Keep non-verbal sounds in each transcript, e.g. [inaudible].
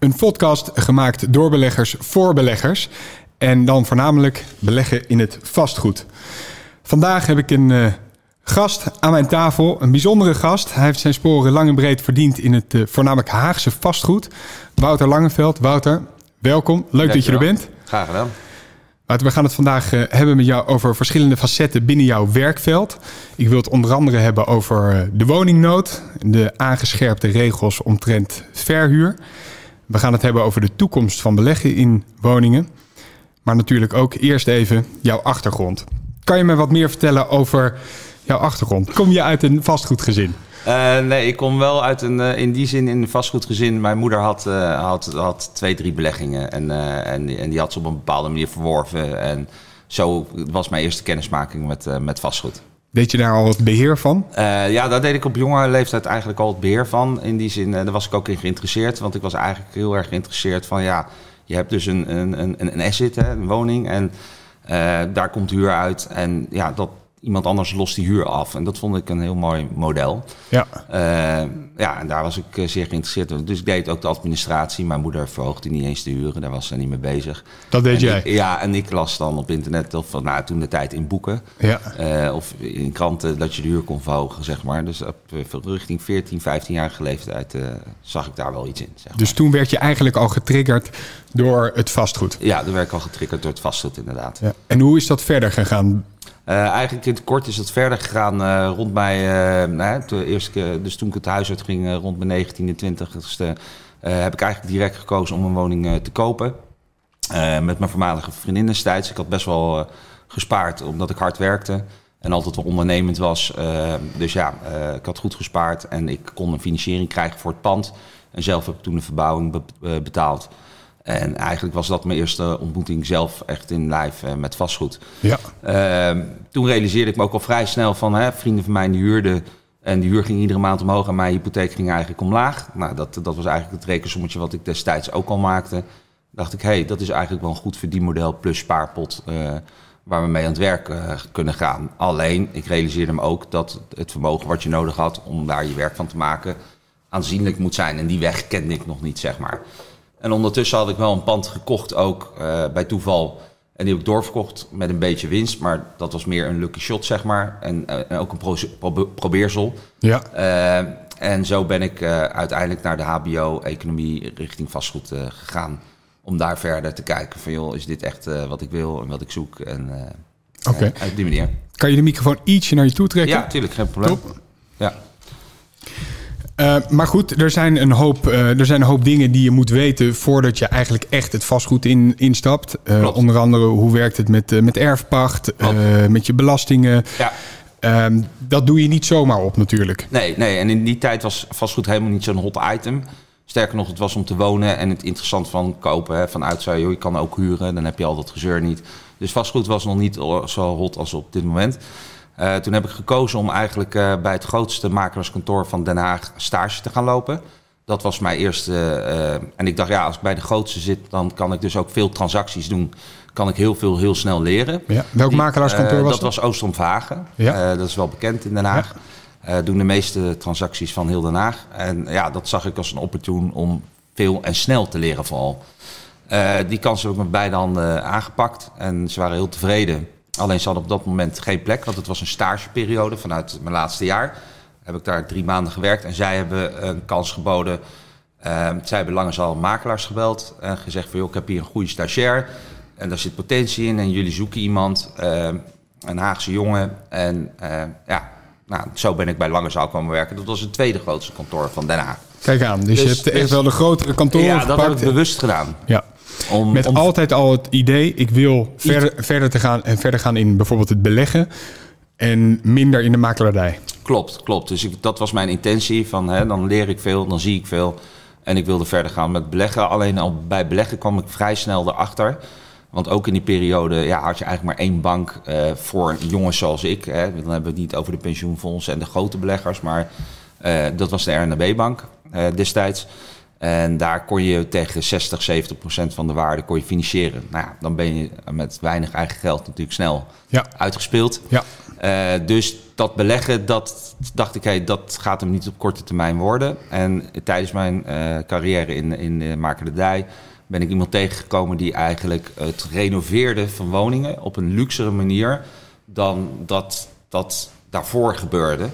Een podcast gemaakt door beleggers voor beleggers. En dan voornamelijk beleggen in het vastgoed. Vandaag heb ik een uh, gast aan mijn tafel, een bijzondere gast. Hij heeft zijn sporen lang en breed verdiend in het uh, voornamelijk Haagse vastgoed. Wouter Langeveld. Wouter, welkom. Leuk dat je er bent. Graag gedaan. Wouter, we gaan het vandaag uh, hebben met jou over verschillende facetten binnen jouw werkveld. Ik wil het onder andere hebben over de woningnood, de aangescherpte regels omtrent verhuur. We gaan het hebben over de toekomst van beleggen in woningen. Maar natuurlijk ook eerst even jouw achtergrond. Kan je me wat meer vertellen over jouw achtergrond? Kom je uit een vastgoedgezin? Uh, nee, ik kom wel uit een, uh, in die zin in een vastgoedgezin. Mijn moeder had, uh, had, had twee, drie beleggingen en, en, en die had ze op een bepaalde manier verworven. En zo was mijn eerste kennismaking met, met vastgoed. Deed je daar al het beheer van? Uh, ja, daar deed ik op jonge leeftijd eigenlijk al het beheer van. In die zin, uh, daar was ik ook in geïnteresseerd. Want ik was eigenlijk heel erg geïnteresseerd van ja, je hebt dus een, een, een, een asset, hè, een woning. En uh, daar komt huur uit. En ja, dat, iemand anders lost die huur af. En dat vond ik een heel mooi model. Ja. Uh, ja, en daar was ik uh, zeer geïnteresseerd in. Dus ik deed ook de administratie. Mijn moeder verhoogde niet eens de huren. Daar was ze niet mee bezig. Dat deed en jij? Ik, ja, en ik las dan op internet, of nou, toen de tijd in boeken. Ja. Uh, of in kranten, dat je de huur kon verhogen, zeg maar. Dus op richting 14, 15 jaar leeftijd zag ik daar wel iets in. Zeg dus maar. toen werd je eigenlijk al getriggerd door het vastgoed? Ja, toen werd ik al getriggerd door het vastgoed, inderdaad. Ja. En hoe is dat verder gegaan? Uh, eigenlijk in het kort is het verder gegaan uh, rond nou, de eerste dus toen ik het huis uit ging, rond mijn 19e, 20e, heb ik eigenlijk direct gekozen om een woning te kopen. met mijn voormalige vriendin destijds. Ik had best wel gespaard omdat ik hard werkte en altijd wel ondernemend was. dus ja, ik had goed gespaard en ik kon een financiering krijgen voor het pand. En zelf heb ik toen de verbouwing be betaald. En eigenlijk was dat mijn eerste ontmoeting zelf echt in live uh, met vastgoed. Ja. Uh, toen realiseerde ik me ook al vrij snel van hè, vrienden van mij die huurden. En die huur ging iedere maand omhoog en mijn hypotheek ging eigenlijk omlaag. Nou, dat, dat was eigenlijk het rekensommetje wat ik destijds ook al maakte. Dacht ik, hé, hey, dat is eigenlijk wel een goed verdienmodel plus spaarpot uh, waar we mee aan het werk uh, kunnen gaan. Alleen, ik realiseerde me ook dat het vermogen wat je nodig had om daar je werk van te maken aanzienlijk moet zijn. En die weg kende ik nog niet, zeg maar. En ondertussen had ik wel een pand gekocht, ook uh, bij toeval. En die heb ik doorverkocht met een beetje winst. Maar dat was meer een lucky shot, zeg maar. En, uh, en ook een pro pro probeersel. Ja. Uh, en zo ben ik uiteindelijk naar de HBO-economie richting vastgoed gegaan. Om daar verder te kijken van, joh, is dit echt wat ik wil en wat ik zoek? En okay. op die manier. Kan je de microfoon ietsje naar je toe trekken? Ja, natuurlijk, geen probleem. Top. Ja. Uh, maar goed, er zijn, een hoop, uh, er zijn een hoop dingen die je moet weten voordat je eigenlijk echt het vastgoed in, instapt. Uh, onder andere hoe werkt het met, met erfpacht, met je belastingen. Ja. Ehm, dat doe je niet zomaar op natuurlijk. Nee, nee, en in die tijd was vastgoed helemaal niet zo'n hot item. Sterker nog, het was om te wonen en het interessant van kopen. Hè, vanuit joh, je kan ook huren, dan heb je al dat gezeur niet. Dus vastgoed was nog niet zo hot als op dit moment. Uh, toen heb ik gekozen om eigenlijk uh, bij het grootste makelaarskantoor van Den Haag stage te gaan lopen. Dat was mijn eerste. Uh, en ik dacht, ja, als ik bij de grootste zit, dan kan ik dus ook veel transacties doen. Kan ik heel veel, heel snel leren. Ja. Welk makelaarskantoor was dat? Dat was Oostrom Vagen. Ja. dat is wel bekend in Den Haag. Ja. doen de meeste transacties van heel Den Haag. En ja, dat zag ik als een opportun om veel en snel te leren vooral. die kans heb ik met beide handen aangepakt. En ze waren heel tevreden. Alleen ze hadden op dat moment geen plek, want het was een stageperiode vanuit mijn laatste jaar. Heb ik daar drie maanden gewerkt en zij hebben een kans geboden. Uh, zij hebben lange al makelaars gebeld en gezegd van joh, ik heb hier een goede stagiair en daar zit potentie in en jullie zoeken iemand, uh, een Haagse jongen. En uh, ja, nou, zo ben ik bij Langezaal komen werken. Dat was het tweede grootste kantoor van Den Haag. Kijk aan, dus, dus je hebt echt dus, wel de grotere kantoren Ja, gepakt. dat heb ik bewust gedaan. Ja. Om, Met om, altijd al het idee, ik wil verder, verder, te gaan en verder gaan in bijvoorbeeld het beleggen en minder in de makelaardij. Klopt, klopt. Dus ik, dat was mijn intentie van hè, dan leer ik veel, dan zie ik veel en ik wilde verder gaan met beleggen. Alleen al bij beleggen kwam ik vrij snel erachter. Want ook in die periode ja, had je eigenlijk maar één bank uh, voor jongens zoals ik. Hè. Dan hebben we het niet over de pensioenfondsen en de grote beleggers, maar uh, dat was de RNB-bank uh, destijds. En daar kon je tegen 60, 70 procent van de waarde kon je financieren. Nou ja, dan ben je met weinig eigen geld natuurlijk snel Ja. uitgespeeld. Ja. Eh, dus dat beleggen, dat dacht ik, hey, dat gaat hem niet op korte termijn worden. En tijdens mijn eh, carrière in, in de makelaardij ben ik iemand tegengekomen die eigenlijk het renoveerde van woningen op een luxere manier dan dat dat daarvoor gebeurde.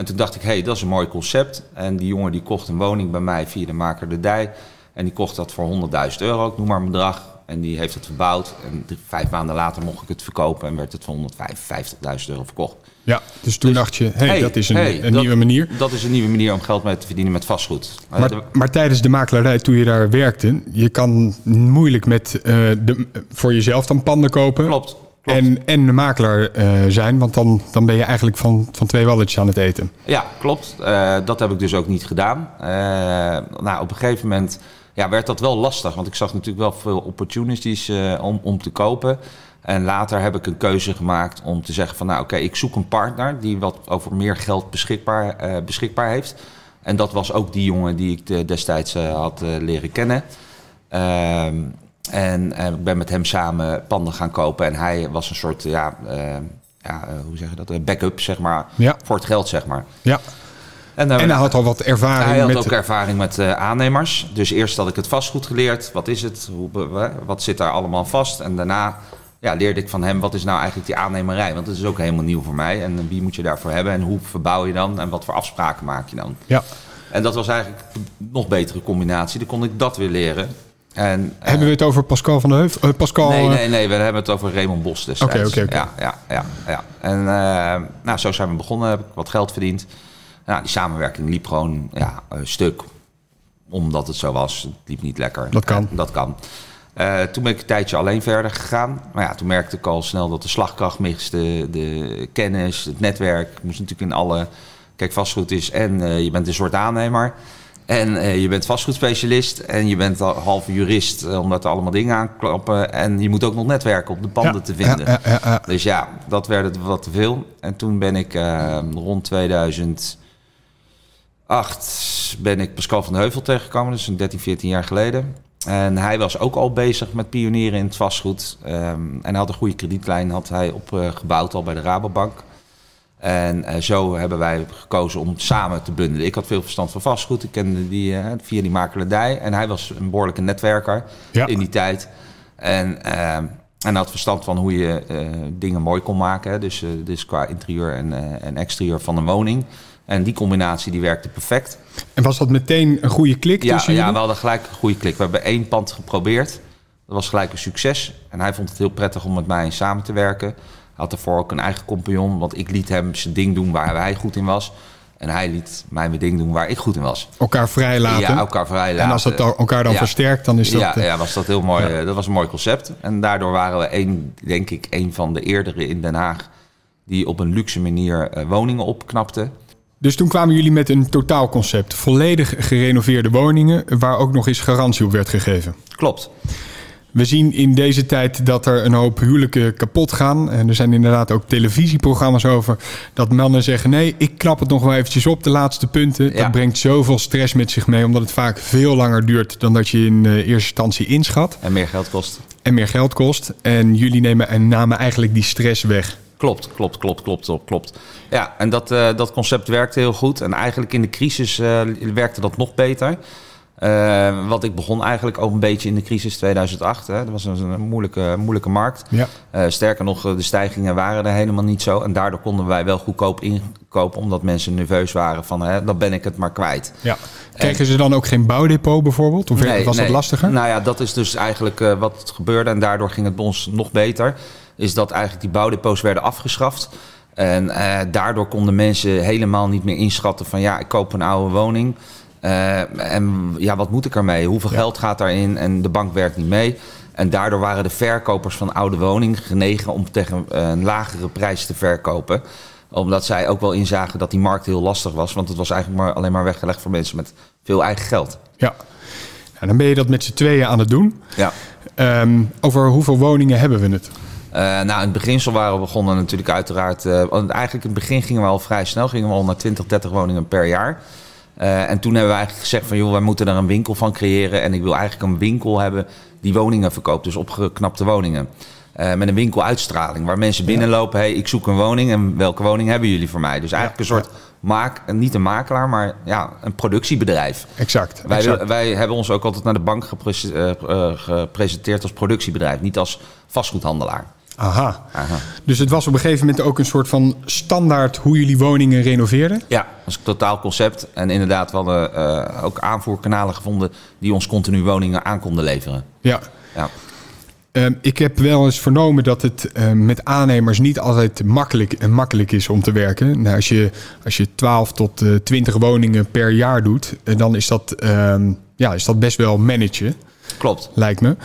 En toen dacht ik, hé, hey, dat is een mooi concept. En die jongen die kocht een woning bij mij via de maker de Dij. En die kocht dat voor 100.000 euro, ik noem maar een bedrag. En die heeft het verbouwd. En vijf maanden later mocht ik het verkopen en werd het voor 155.000 euro verkocht. Ja, dus toen dacht je, hé, Hey, dat is een, hey, een dat- nieuwe manier. Dat is een nieuwe manier om geld mee te verdienen met vastgoed. Maar, maar tijdens de makelaarij, toen je daar werkte, je kan moeilijk met, eh, de, voor jezelf dan panden kopen. Klopt. Klopt. En, en de makelaar eh, zijn, want dan, dan ben je eigenlijk van, van twee walletjes aan het eten. Ja, klopt. Eh, dat heb ik dus ook niet gedaan. Eh, nou, op een gegeven moment ja, werd dat wel lastig. Want ik zag natuurlijk wel veel opportunities om, om te kopen. En later heb ik een keuze gemaakt om te zeggen van... nou oké, ik zoek een partner die wat over meer geld beschikbaar, beschikbaar heeft. En dat was ook die jongen die ik destijds had leren kennen. Ehm, en eh, ik ben met hem samen panden gaan kopen. En hij was een soort, ja, eh, ja eh, hoe zeg je dat, Een backup zeg maar, Ja. voor het geld zeg maar. Ja. En, En hij had al wat ervaring hij had met... ook ervaring met aannemers. Dus eerst had ik het vastgoed geleerd. Wat is het? Hoe, wat zit daar allemaal vast? En daarna ja, leerde ik van hem, wat is nou eigenlijk die aannemerij? Want dat is ook helemaal nieuw voor mij. En wie moet je daarvoor hebben? En hoe verbouw je dan? En wat voor afspraken maak je dan? Ja. En dat was eigenlijk een nog betere combinatie. Dan kon ik dat weer leren. En, Hebben we het over Pascal van de Heuvel? Eh, Pascal, Nee, eh, nee, nee. We hebben het over Raymond Bos destijds. Oké, oké. Ja, ja, ja, ja. En eh, nou, zo zijn we begonnen. Heb ik wat geld verdiend. Nou, die samenwerking liep gewoon ja, een stuk. Omdat het zo was. Het liep niet lekker. Dat kan. Dat kan. Toen ben ik een tijdje alleen verder gegaan. Maar ja, toen merkte ik al snel dat de slagkracht miste. De kennis, het netwerk. Ik moest natuurlijk in alle... Kijk, vastgoed is en je bent een soort aannemer... En eh, je bent vastgoedspecialist en je bent al halve jurist, eh, omdat er allemaal dingen aanklappen. En je moet ook nog netwerken om de panden Ja, te vinden. ja, ja. Dus ja, dat werd het wat te veel. En toen ben ik eh, rond 2008 ben ik Pascal van de Heuvel tegengekomen, dus een 13, 14 jaar geleden. En hij was ook al bezig met pionieren in het vastgoed. Ehm, en hij had een goede kredietlijn had hij opgebouwd al bij de Rabobank. En eh, zo hebben wij gekozen om samen te bundelen. Ik had veel verstand van vastgoed. Ik kende die eh, via die makelaardij. En hij was een behoorlijke netwerker Ja. in die tijd. En, eh, en had verstand van hoe je eh, dingen mooi kon maken. Dus, dus qua interieur en, en exterieur van een woning. En die combinatie die werkte perfect. En was dat meteen een goede klik Ja, tussen ja, jullie? we hadden gelijk een goede klik. We hebben één pand geprobeerd. Dat was gelijk een succes. En hij vond het heel prettig om met mij samen te werken. Had daarvoor ook een eigen compagnon. Want ik liet hem zijn ding doen waar hij goed in was. En hij liet mij mijn ding doen waar ik goed in was. Elkaar vrij laten. Ja, elkaar vrij laten. En als dat elkaar dan Ja. versterkt, dan is dat... ja, eh, ja, was dat heel mooi. ja. eh, Dat was een mooi concept. En daardoor waren we één, denk ik, een van de eerdere in Den Haag... die op een luxe manier eh, woningen opknapte. Dus toen kwamen jullie met een totaalconcept. Volledig gerenoveerde woningen, waar ook nog eens garantie op werd gegeven. Klopt. We zien in deze tijd dat er een hoop huwelijken kapot gaan. En er zijn inderdaad ook televisieprogramma's over. Dat mannen zeggen: nee, ik knap het nog wel eventjes op, de laatste punten. Ja. Dat brengt zoveel stress met zich mee, omdat het vaak veel langer duurt dan dat je in eh, eerste instantie inschat. En meer geld kost. En meer geld kost. En jullie nemen en namen eigenlijk die stress weg. Klopt, klopt, klopt, klopt, klopt, klopt. Ja, en dat, eh, dat concept werkte heel goed. En eigenlijk in de crisis eh, werkte dat nog beter. Eh, want ik begon eigenlijk ook een beetje in de crisis 2008. Hè. Dat was een, een moeilijke, moeilijke markt. Ja. Eh, sterker nog, eh, de stijgingen waren er helemaal niet zo. En daardoor konden wij wel goedkoop inkopen, omdat mensen nerveus waren van, hè, dan ben ik het maar kwijt. ja. Kregen ze dan ook geen bouwdepot bijvoorbeeld? Of Nee, was dat lastiger? Nou ja, dat is dus eigenlijk eh, wat gebeurde. En daardoor ging het bij ons nog beter. Is dat eigenlijk die bouwdepots werden afgeschaft. En daardoor konden mensen helemaal niet meer inschatten van... ja, ik koop een oude woning. Eh, en ja, wat moet ik ermee? Hoeveel Ja. geld gaat daarin? En de bank werkt niet mee. En daardoor waren de verkopers van oude woningen genegen... om tegen een lagere prijs te verkopen omdat zij ook wel inzagen dat die markt heel lastig was. Want het was eigenlijk maar, alleen maar weggelegd voor mensen met veel eigen geld. Ja. En dan ben je dat met z'n tweeën aan het doen. Ja. Ehm, over hoeveel woningen hebben we het? Eh, nou, in het beginsel waren we begonnen natuurlijk uiteraard... want eigenlijk in het begin gingen we al vrij snel. Gingen we al naar 20, 30 woningen per jaar. Eh, en toen hebben we eigenlijk gezegd van joh, wij moeten er een winkel van creëren. En ik wil eigenlijk een winkel hebben die woningen verkoopt, dus opgeknapte woningen. Eh, met een winkeluitstraling, waar mensen binnenlopen. hey, ik zoek een woning en welke woning hebben jullie voor mij? Dus eigenlijk een soort maak, niet een makelaar, maar ja, een productiebedrijf. Exact. Wij, exact. wij hebben ons ook altijd naar de bank gepres- eh, gepresenteerd als productiebedrijf, niet als vastgoedhandelaar. Aha. Aha. Dus het was op een gegeven moment ook een soort van standaard hoe jullie woningen renoveerden? Ja, dat is een totaal concept. En inderdaad, we hadden eh, ook aanvoerkanalen gevonden die ons continu woningen aan konden leveren. Ja. Ja. Ehm, ik heb wel eens vernomen dat het ehm, met aannemers niet altijd makkelijk, eh, makkelijk is om te werken. Nou, als, je, als je 12 tot eh 20 woningen per jaar doet, eh, dan is dat, ehm, ja, is dat best wel managen, Klopt. lijkt me.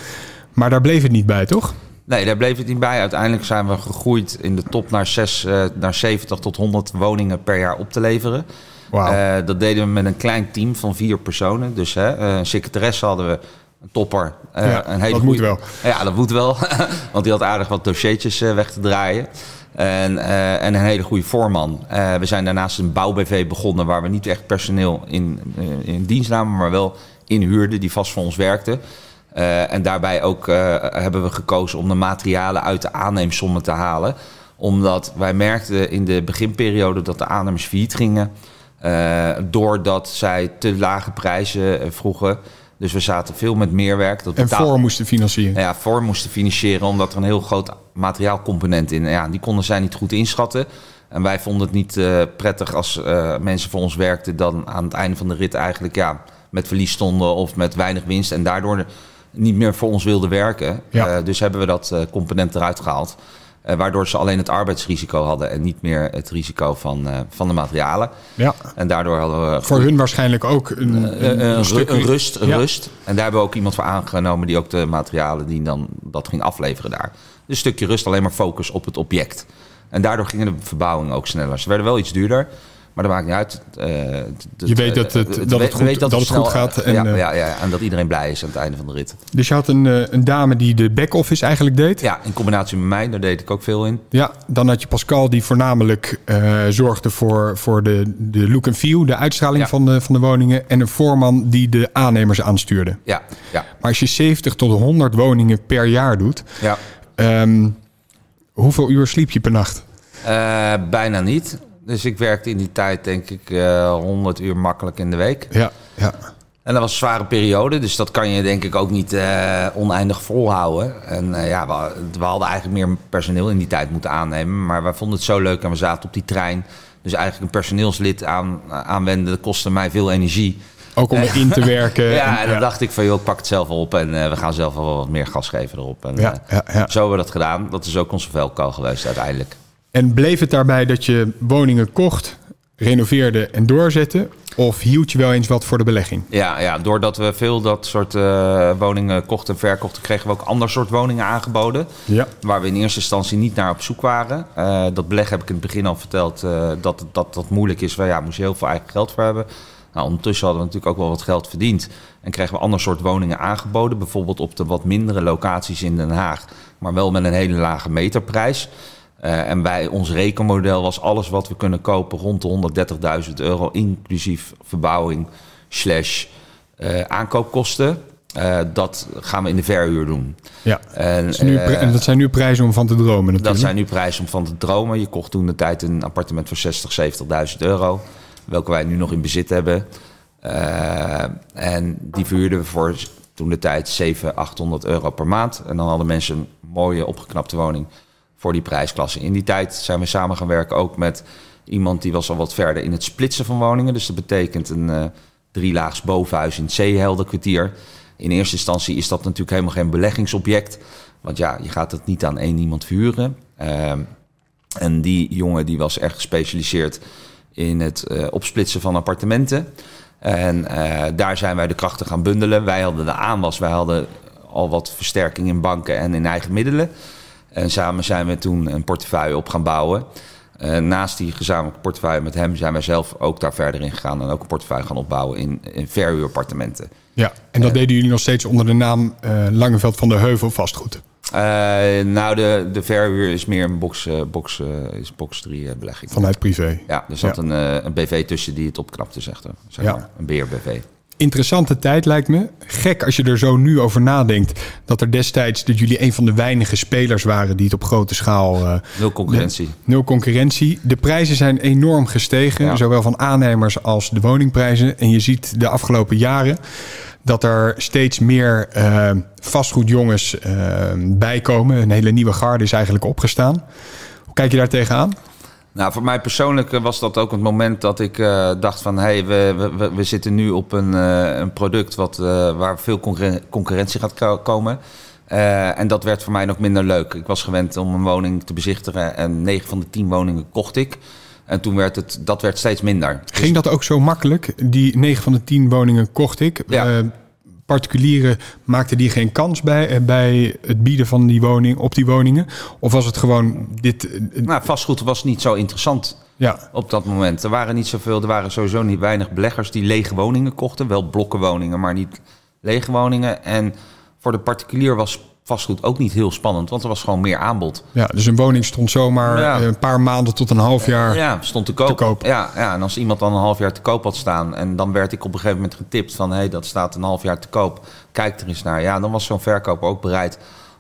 Maar daar bleef het niet bij, toch? Nee, daar bleef het niet bij. Uiteindelijk zijn we gegroeid in de top naar, 6, eh, naar 70 tot 100 woningen per jaar op te leveren. Wauw. Eh, dat deden we met een klein team van vier personen. Dus hè, eh, een secretaresse hadden we, een topper. eh, Ja, een hele dat goeie- moet wel. Ja, dat moet wel. [laughs] Want die had aardig wat dossiertjes eh, weg te draaien. En, eh, en een hele goede voorman. Eh, we zijn daarnaast een bouw-BV begonnen... waar we niet echt personeel in, eh, in dienst namen... maar wel inhuurden die vast voor ons werkten. Eh, en daarbij ook eh, hebben we gekozen om de materialen uit de aanneemsommen te halen. Omdat wij merkten in de beginperiode dat de aannemers failliet gingen. eh, doordat zij te lage prijzen vroegen. Dus we zaten veel met meerwerk. Dat en voor moesten financieren. nou ja, voor moesten financieren omdat er een heel groot materiaalcomponent in. Ja, die konden zij niet goed inschatten. En wij vonden het niet prettig als mensen voor ons werkten dan aan het einde van de rit eigenlijk ja, met verlies stonden of met weinig winst en daardoor niet meer voor ons wilden werken. Ja. Eh, dus hebben we dat eh, component eruit gehaald. Eh, waardoor ze alleen het arbeidsrisico hadden en niet meer het risico van, van de materialen. Ja. En daardoor hadden we Voor hun waarschijnlijk ook een, een, een, een, stuk- ru- een rust, een Ja. rust. En daar hebben we ook iemand voor aangenomen die ook de materialen die dan dat ging afleveren daar. Dus een stukje rust, alleen maar focus op het object. En daardoor gingen de verbouwingen ook sneller. Ze werden wel iets duurder, maar dat maakt niet uit. Eh, Je weet dat het- eh, dat het goed- weten dat het goed gaat en, ja, eh, ja, ja, en dat iedereen blij is aan het einde van de rit. Dus je had een, eh, een dame die de back-office eigenlijk deed. Ja, in combinatie met mij, daar deed ik ook veel in. Ja, dan had je Pascal die voornamelijk eh, zorgde voor, voor de, de look and feel, de uitstraling Ja. van, de, van de woningen. En een voorman die de aannemers aanstuurde. Ja, ja, Maar als je 70 tot 100 woningen per jaar doet, ja. ehm, hoeveel uur sliep je per nacht? Eh, bijna niet. Dus ik werkte in die tijd denk ik eh 100 uur makkelijk in de week. Ja, ja. En dat was een zware periode, dus dat kan je denk ik ook niet eh, oneindig volhouden. En eh, ja, we, we hadden eigenlijk meer personeel in die tijd moeten aannemen. Maar we vonden het zo leuk en we zaten op die trein. Dus eigenlijk een personeelslid aan, aanwenden, dat kostte mij veel energie. Ook om erin te werken. [laughs] Ja, en- en dan dacht ik van, joh, ik pak het zelf wel op en eh, we gaan zelf wel wat meer gas geven erop. En, eh, ja. Zo hebben we dat gedaan. Dat is ook onze velko geweest uiteindelijk. En bleef het daarbij dat je woningen kocht, renoveerde en doorzette? Of hield je wel eens wat voor de belegging? Ja, ja, doordat we veel dat soort eh, woningen kochten en verkochten, kregen we ook ander soort woningen aangeboden. Ja. Waar we in eerste instantie niet naar op zoek waren. Eh, dat beleg heb ik in het begin al verteld eh, dat, dat dat moeilijk is. Waar ja, moest je heel veel eigen geld voor hebben. Nou, ondertussen hadden we natuurlijk ook wel wat geld verdiend. En kregen we ander soort woningen aangeboden. Bijvoorbeeld op de wat mindere locaties in Den Haag. Maar wel met een hele lage meterprijs. Eh, en wij, ons rekenmodel was alles wat we kunnen kopen rond de 130.000 euro. Inclusief verbouwing slash eh, aankoopkosten. Eh, dat gaan we in de verhuur doen. ja. En, nu, en dat zijn nu prijzen om van te dromen natuurlijk. dat zijn nu prijzen om van te dromen. Je kocht toen de tijd een appartement voor 60, 70.000 euro. Welke wij nu nog in bezit hebben. En die verhuurden we voor toen de tijd 700, 800 euro per maand. En dan hadden mensen een mooie opgeknapte woning voor die prijsklasse. In die tijd zijn we samen gaan werken ook met iemand die was al wat verder in het splitsen van woningen. Dus dat betekent een eh drielaags bovenhuis in het Zeeheldenkwartier. In eerste instantie is dat natuurlijk helemaal geen beleggingsobject. Want ja, je gaat het niet aan één iemand verhuren. Ehm, en die jongen die was echt gespecialiseerd in het eh, opsplitsen van appartementen. En eh, daar zijn wij de krachten gaan bundelen. Wij hadden de aanwas, wij hadden al wat versterking in banken en in eigen middelen. En samen zijn we toen een portefeuille op gaan bouwen. Eh, naast die gezamenlijke portefeuille met hem zijn wij zelf ook daar verder in gegaan. En ook een portefeuille gaan opbouwen in, in verhuurappartementen. Ja, en dat deden jullie nog steeds onder de naam eh, Langeveld van de Heuvel vastgoed. Uh, nou, de, de verhuur is meer een box, uh, box, uh, is box 3 belegging. Vanuit privé? Ja, er zat ja. een, een BV tussen die het opknapte, zegt er. Zeg Ja. maar. Een beheer-BV. Interessante tijd lijkt me. Gek als je er zo nu over nadenkt. Dat er destijds dat jullie een van de weinige spelers waren die het op grote schaal. eh, Nul concurrentie. Nul concurrentie. De prijzen zijn enorm gestegen, Ja. zowel van aannemers als de woningprijzen. En je ziet de afgelopen jaren dat er steeds meer eh, vastgoedjongens eh, bijkomen. Een hele nieuwe garde is eigenlijk opgestaan. Hoe kijk je daar tegenaan? Nou, voor mij persoonlijk eh, was dat ook het moment dat ik eh, dacht van... hé, hey, we, we- we, zitten nu op een, eh, een product wat, waar veel concurren- concurrentie gaat ko- komen. En dat werd voor mij nog minder leuk. Ik was gewend om een woning te bezichtigen en 9 van de 10 woningen kocht ik. En toen werd het, dat werd steeds minder. Ging dat ook zo makkelijk? Die 9 van de 10 woningen kocht ik. Ja. Particulieren maakten die geen kans bij, eh, bij het bieden van die woning op die woningen? Of was het gewoon dit? eh, Nou, vastgoed was niet zo interessant ja, op dat moment. Er waren niet zoveel, er waren sowieso niet weinig beleggers die lege woningen kochten. Wel blokkenwoningen, maar niet lege woningen. En voor de particulier was vastgoed ook niet heel spannend, want er was gewoon meer aanbod. ja, dus een woning stond zomaar Ja. een paar maanden tot een half jaar. Ja, stond te koop. Te koop. Ja, ja, en als iemand dan een half jaar te koop had staan... en dan werd ik op een gegeven moment getipt van... hé, hey, dat staat een half jaar te koop, kijk er eens naar. Ja, dan was zo'n verkoper ook bereid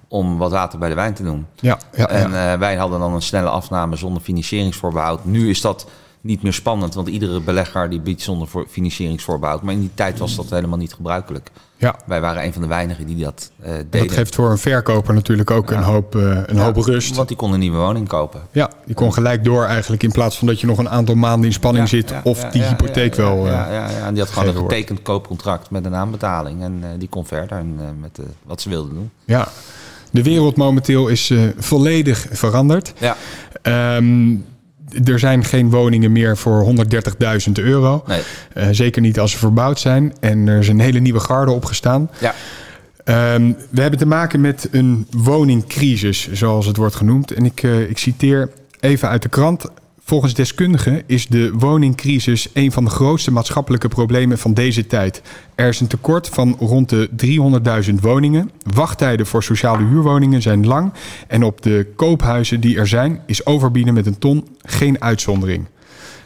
om wat water bij de wijn te doen. Ja, ja, En ja. eh, wij hadden dan een snelle afname zonder financieringsvoorbehoud. Nu is dat niet meer spannend, want iedere belegger die biedt zonder voor- financieringsvoorbehoud. Maar in die tijd was dat helemaal niet gebruikelijk. Ja. Wij waren een van de weinigen die dat En deden. dat geeft voor een verkoper natuurlijk ook een hoop, eh, een Ja, hoop rust. Want die kon een nieuwe woning kopen. Ja, je kon gelijk door eigenlijk in plaats van dat je nog een aantal maanden in spanning zit of die hypotheek wel. Ja, eh, ja, ja, en die had gewoon een getekend koopcontract met een aanbetaling. En die kon verder en, met wat ze wilden doen. ja. De wereld momenteel is volledig veranderd. Ja, Ehm, er zijn geen woningen meer voor 130.000 euro. nee. Eh, zeker niet als ze verbouwd zijn. En er is een hele nieuwe garde opgestaan. Ja, Ehm, we hebben te maken met een woningcrisis, zoals het wordt genoemd. En ik, eh, ik citeer even uit de krant. Volgens deskundigen is de woningcrisis een van de grootste maatschappelijke problemen van deze tijd. Er is een tekort van rond de 300.000 woningen. Wachttijden voor sociale huurwoningen zijn lang. En op de koophuizen die er zijn, is overbieden met een ton geen uitzondering.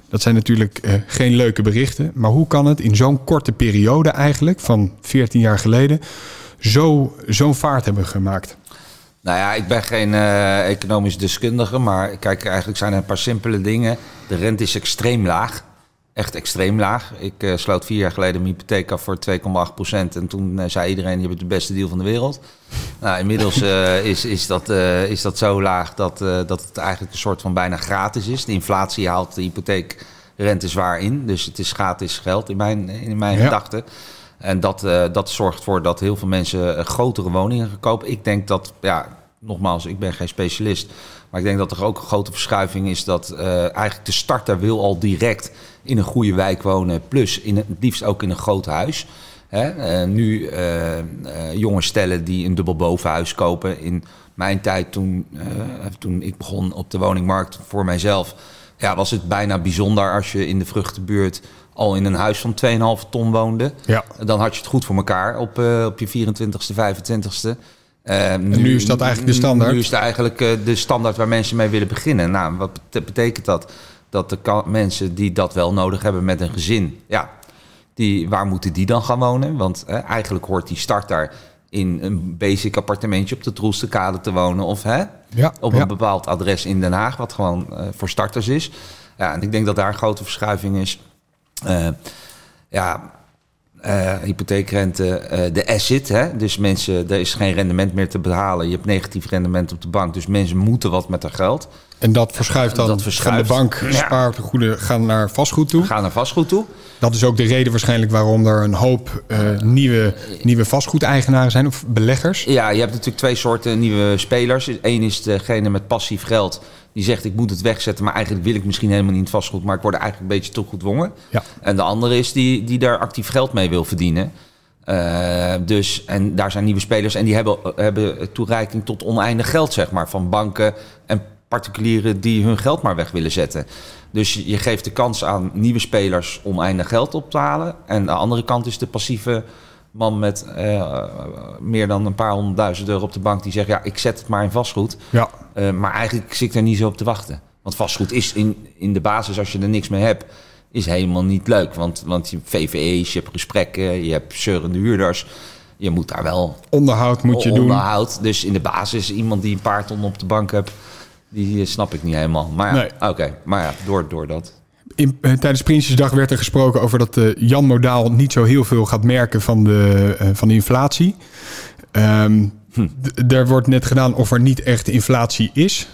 Dat zijn natuurlijk eh, geen leuke berichten. Maar hoe kan het in zo'n korte periode eigenlijk, van 14 jaar geleden, zo, zo'n vaart hebben gemaakt? Nou ja, ik ben geen eh, economisch deskundige, maar kijk, eigenlijk zijn er een paar simpele dingen. De rente is extreem laag. Echt extreem laag. Ik eh, sloot vier jaar geleden mijn hypotheek af voor 2,8 procent. En toen eh, zei iedereen, je hebt de beste deal van de wereld. Nou, inmiddels [laughs] is, is, dat, is dat zo laag dat, dat het eigenlijk een soort van bijna gratis is. De inflatie haalt de hypotheekrente zwaar in. Dus het is gratis geld in mijn, in mijn Ja. gedachten. En dat, eh, dat zorgt ervoor dat heel veel mensen eh, grotere woningen gaan kopen. Ik denk dat, ja, nogmaals, ik ben geen specialist. Maar ik denk dat er ook een grote verschuiving is dat eh, eigenlijk de starter wil al direct in een goede wijk wonen. Plus in het liefst ook in een groot huis. Hè? Nu jonge stellen die een dubbel bovenhuis kopen. In mijn tijd toen, toen ik begon op de woningmarkt voor mijzelf... Ja, was het bijna bijzonder als je in de vruchtenbuurt al in een huis van 2,5 ton woonde. Ja. Dan had je het goed voor elkaar op, eh, op je 24ste, 25ste. Eh, nu is dat eigenlijk de standaard? Nu is het eigenlijk eh, de standaard waar mensen mee willen beginnen. Nou, wat bete- betekent dat? Dat de mensen die dat wel nodig hebben met een gezin, ja, die, waar moeten die dan gaan wonen? Want eigenlijk hoort die start daar in een basic appartementje op de Troelstekade te wonen. Of hè, Ja, op ja. een bepaald adres in Den Haag, wat gewoon eh, voor starters is. Ja, en ik denk dat daar een grote verschuiving is. Eh, ja, eh, hypotheekrente, eh, de asset. Hè? Dus mensen, er is geen rendement meer te behalen. Je hebt negatief rendement op de bank. Dus mensen moeten wat met hun geld. En dat verschuift dan Dat verschuift. van de bank, Ja. spaartegoeden gaan naar vastgoed toe. Gaan naar vastgoed toe. Dat is ook de reden waarschijnlijk waarom er een hoop nieuwe, nieuwe vastgoedeigenaren zijn of beleggers. Ja, je hebt natuurlijk twee soorten nieuwe spelers. Eén is degene met passief geld. Die zegt ik moet het wegzetten, maar eigenlijk wil ik misschien helemaal niet vastgoed. Maar ik word er eigenlijk een beetje toe gedwongen. Ja. En de andere is die, die daar actief geld mee wil verdienen. Eh, dus, en daar zijn nieuwe spelers en die hebben, hebben toereiking tot oneindig geld, zeg maar. Van banken en particulieren die hun geld maar weg willen zetten. Dus je geeft de kans aan nieuwe spelers oneindig geld op te halen. En de andere kant is de passieve man met eh, meer dan een paar honderdduizend euro op de bank die zegt: Ja, ik zet het maar in vastgoed. Ja. Eh, maar eigenlijk zit ik er niet zo op te wachten. Want vastgoed is in, in de basis, als je er niks mee hebt, is helemaal niet leuk. Want, want je hebt VVE's, je hebt gesprekken, je hebt zeurende huurders. Je moet daar wel Onderhoud moet je doen. onderhoud. Dus in de basis, iemand die een paar ton op de bank hebt, die eh, snap ik niet helemaal. Maar ja, Nee. oké. Maar ja, door, door dat. In, eh, tijdens Prinsjesdag werd er gesproken over dat eh, Jan Modaal niet zo heel veel gaat merken van de, eh, van de inflatie. Ehm Hm. Er wordt net gedaan of er niet echt inflatie is.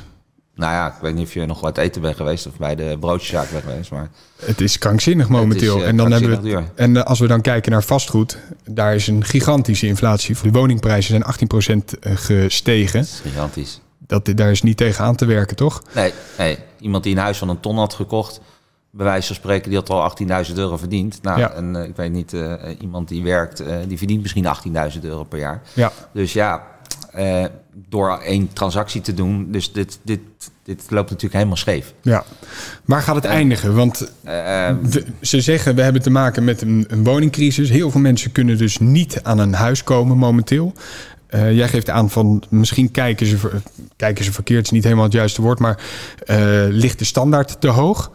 Nou ja, ik weet niet of je nog wat eten bent geweest of bij de broodjeszaak bent geweest. Maar Het is krankzinnig momenteel. Is, en dan hebben we, en als we dan kijken naar vastgoed, daar is een gigantische inflatie. De woningprijzen zijn 18% gestegen. is gigantisch. Dat, daar is niet tegen aan te werken, toch? Nee, nee, iemand die een huis van een ton had gekocht, bij wijze van spreken, die had al 18.000 euro verdiend. Nou, Ja. en eh, ik weet niet, eh, iemand die werkt, eh, die verdient misschien 18.000 euro per jaar. Ja. Dus ja, eh, door één transactie te doen, dus dit, dit, dit loopt natuurlijk helemaal scheef. ja. Waar gaat het eindigen? Want Eh, eh, de- ze zeggen we hebben te maken met een, een woningcrisis. Heel veel mensen kunnen dus niet aan een huis komen momenteel. Eh, jij geeft aan van misschien kijken ze, kijken ze verkeerd, is niet helemaal het juiste woord, maar eh, ligt de standaard te hoog?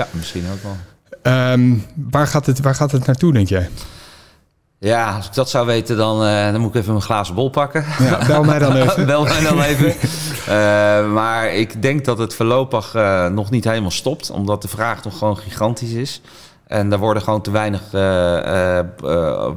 Ja, misschien ook wel. Ehm, waar, gaat het, waar gaat het naartoe, denk jij? Ja, als ik dat zou weten, dan, eh, dan moet ik even mijn glazen bol pakken. Ja, bel mij dan [laughs] even. Bel mij dan even. [laughs] Eh, maar ik denk dat het voorlopig eh, nog niet helemaal stopt, omdat de vraag nog gewoon gigantisch is. En er worden gewoon te weinig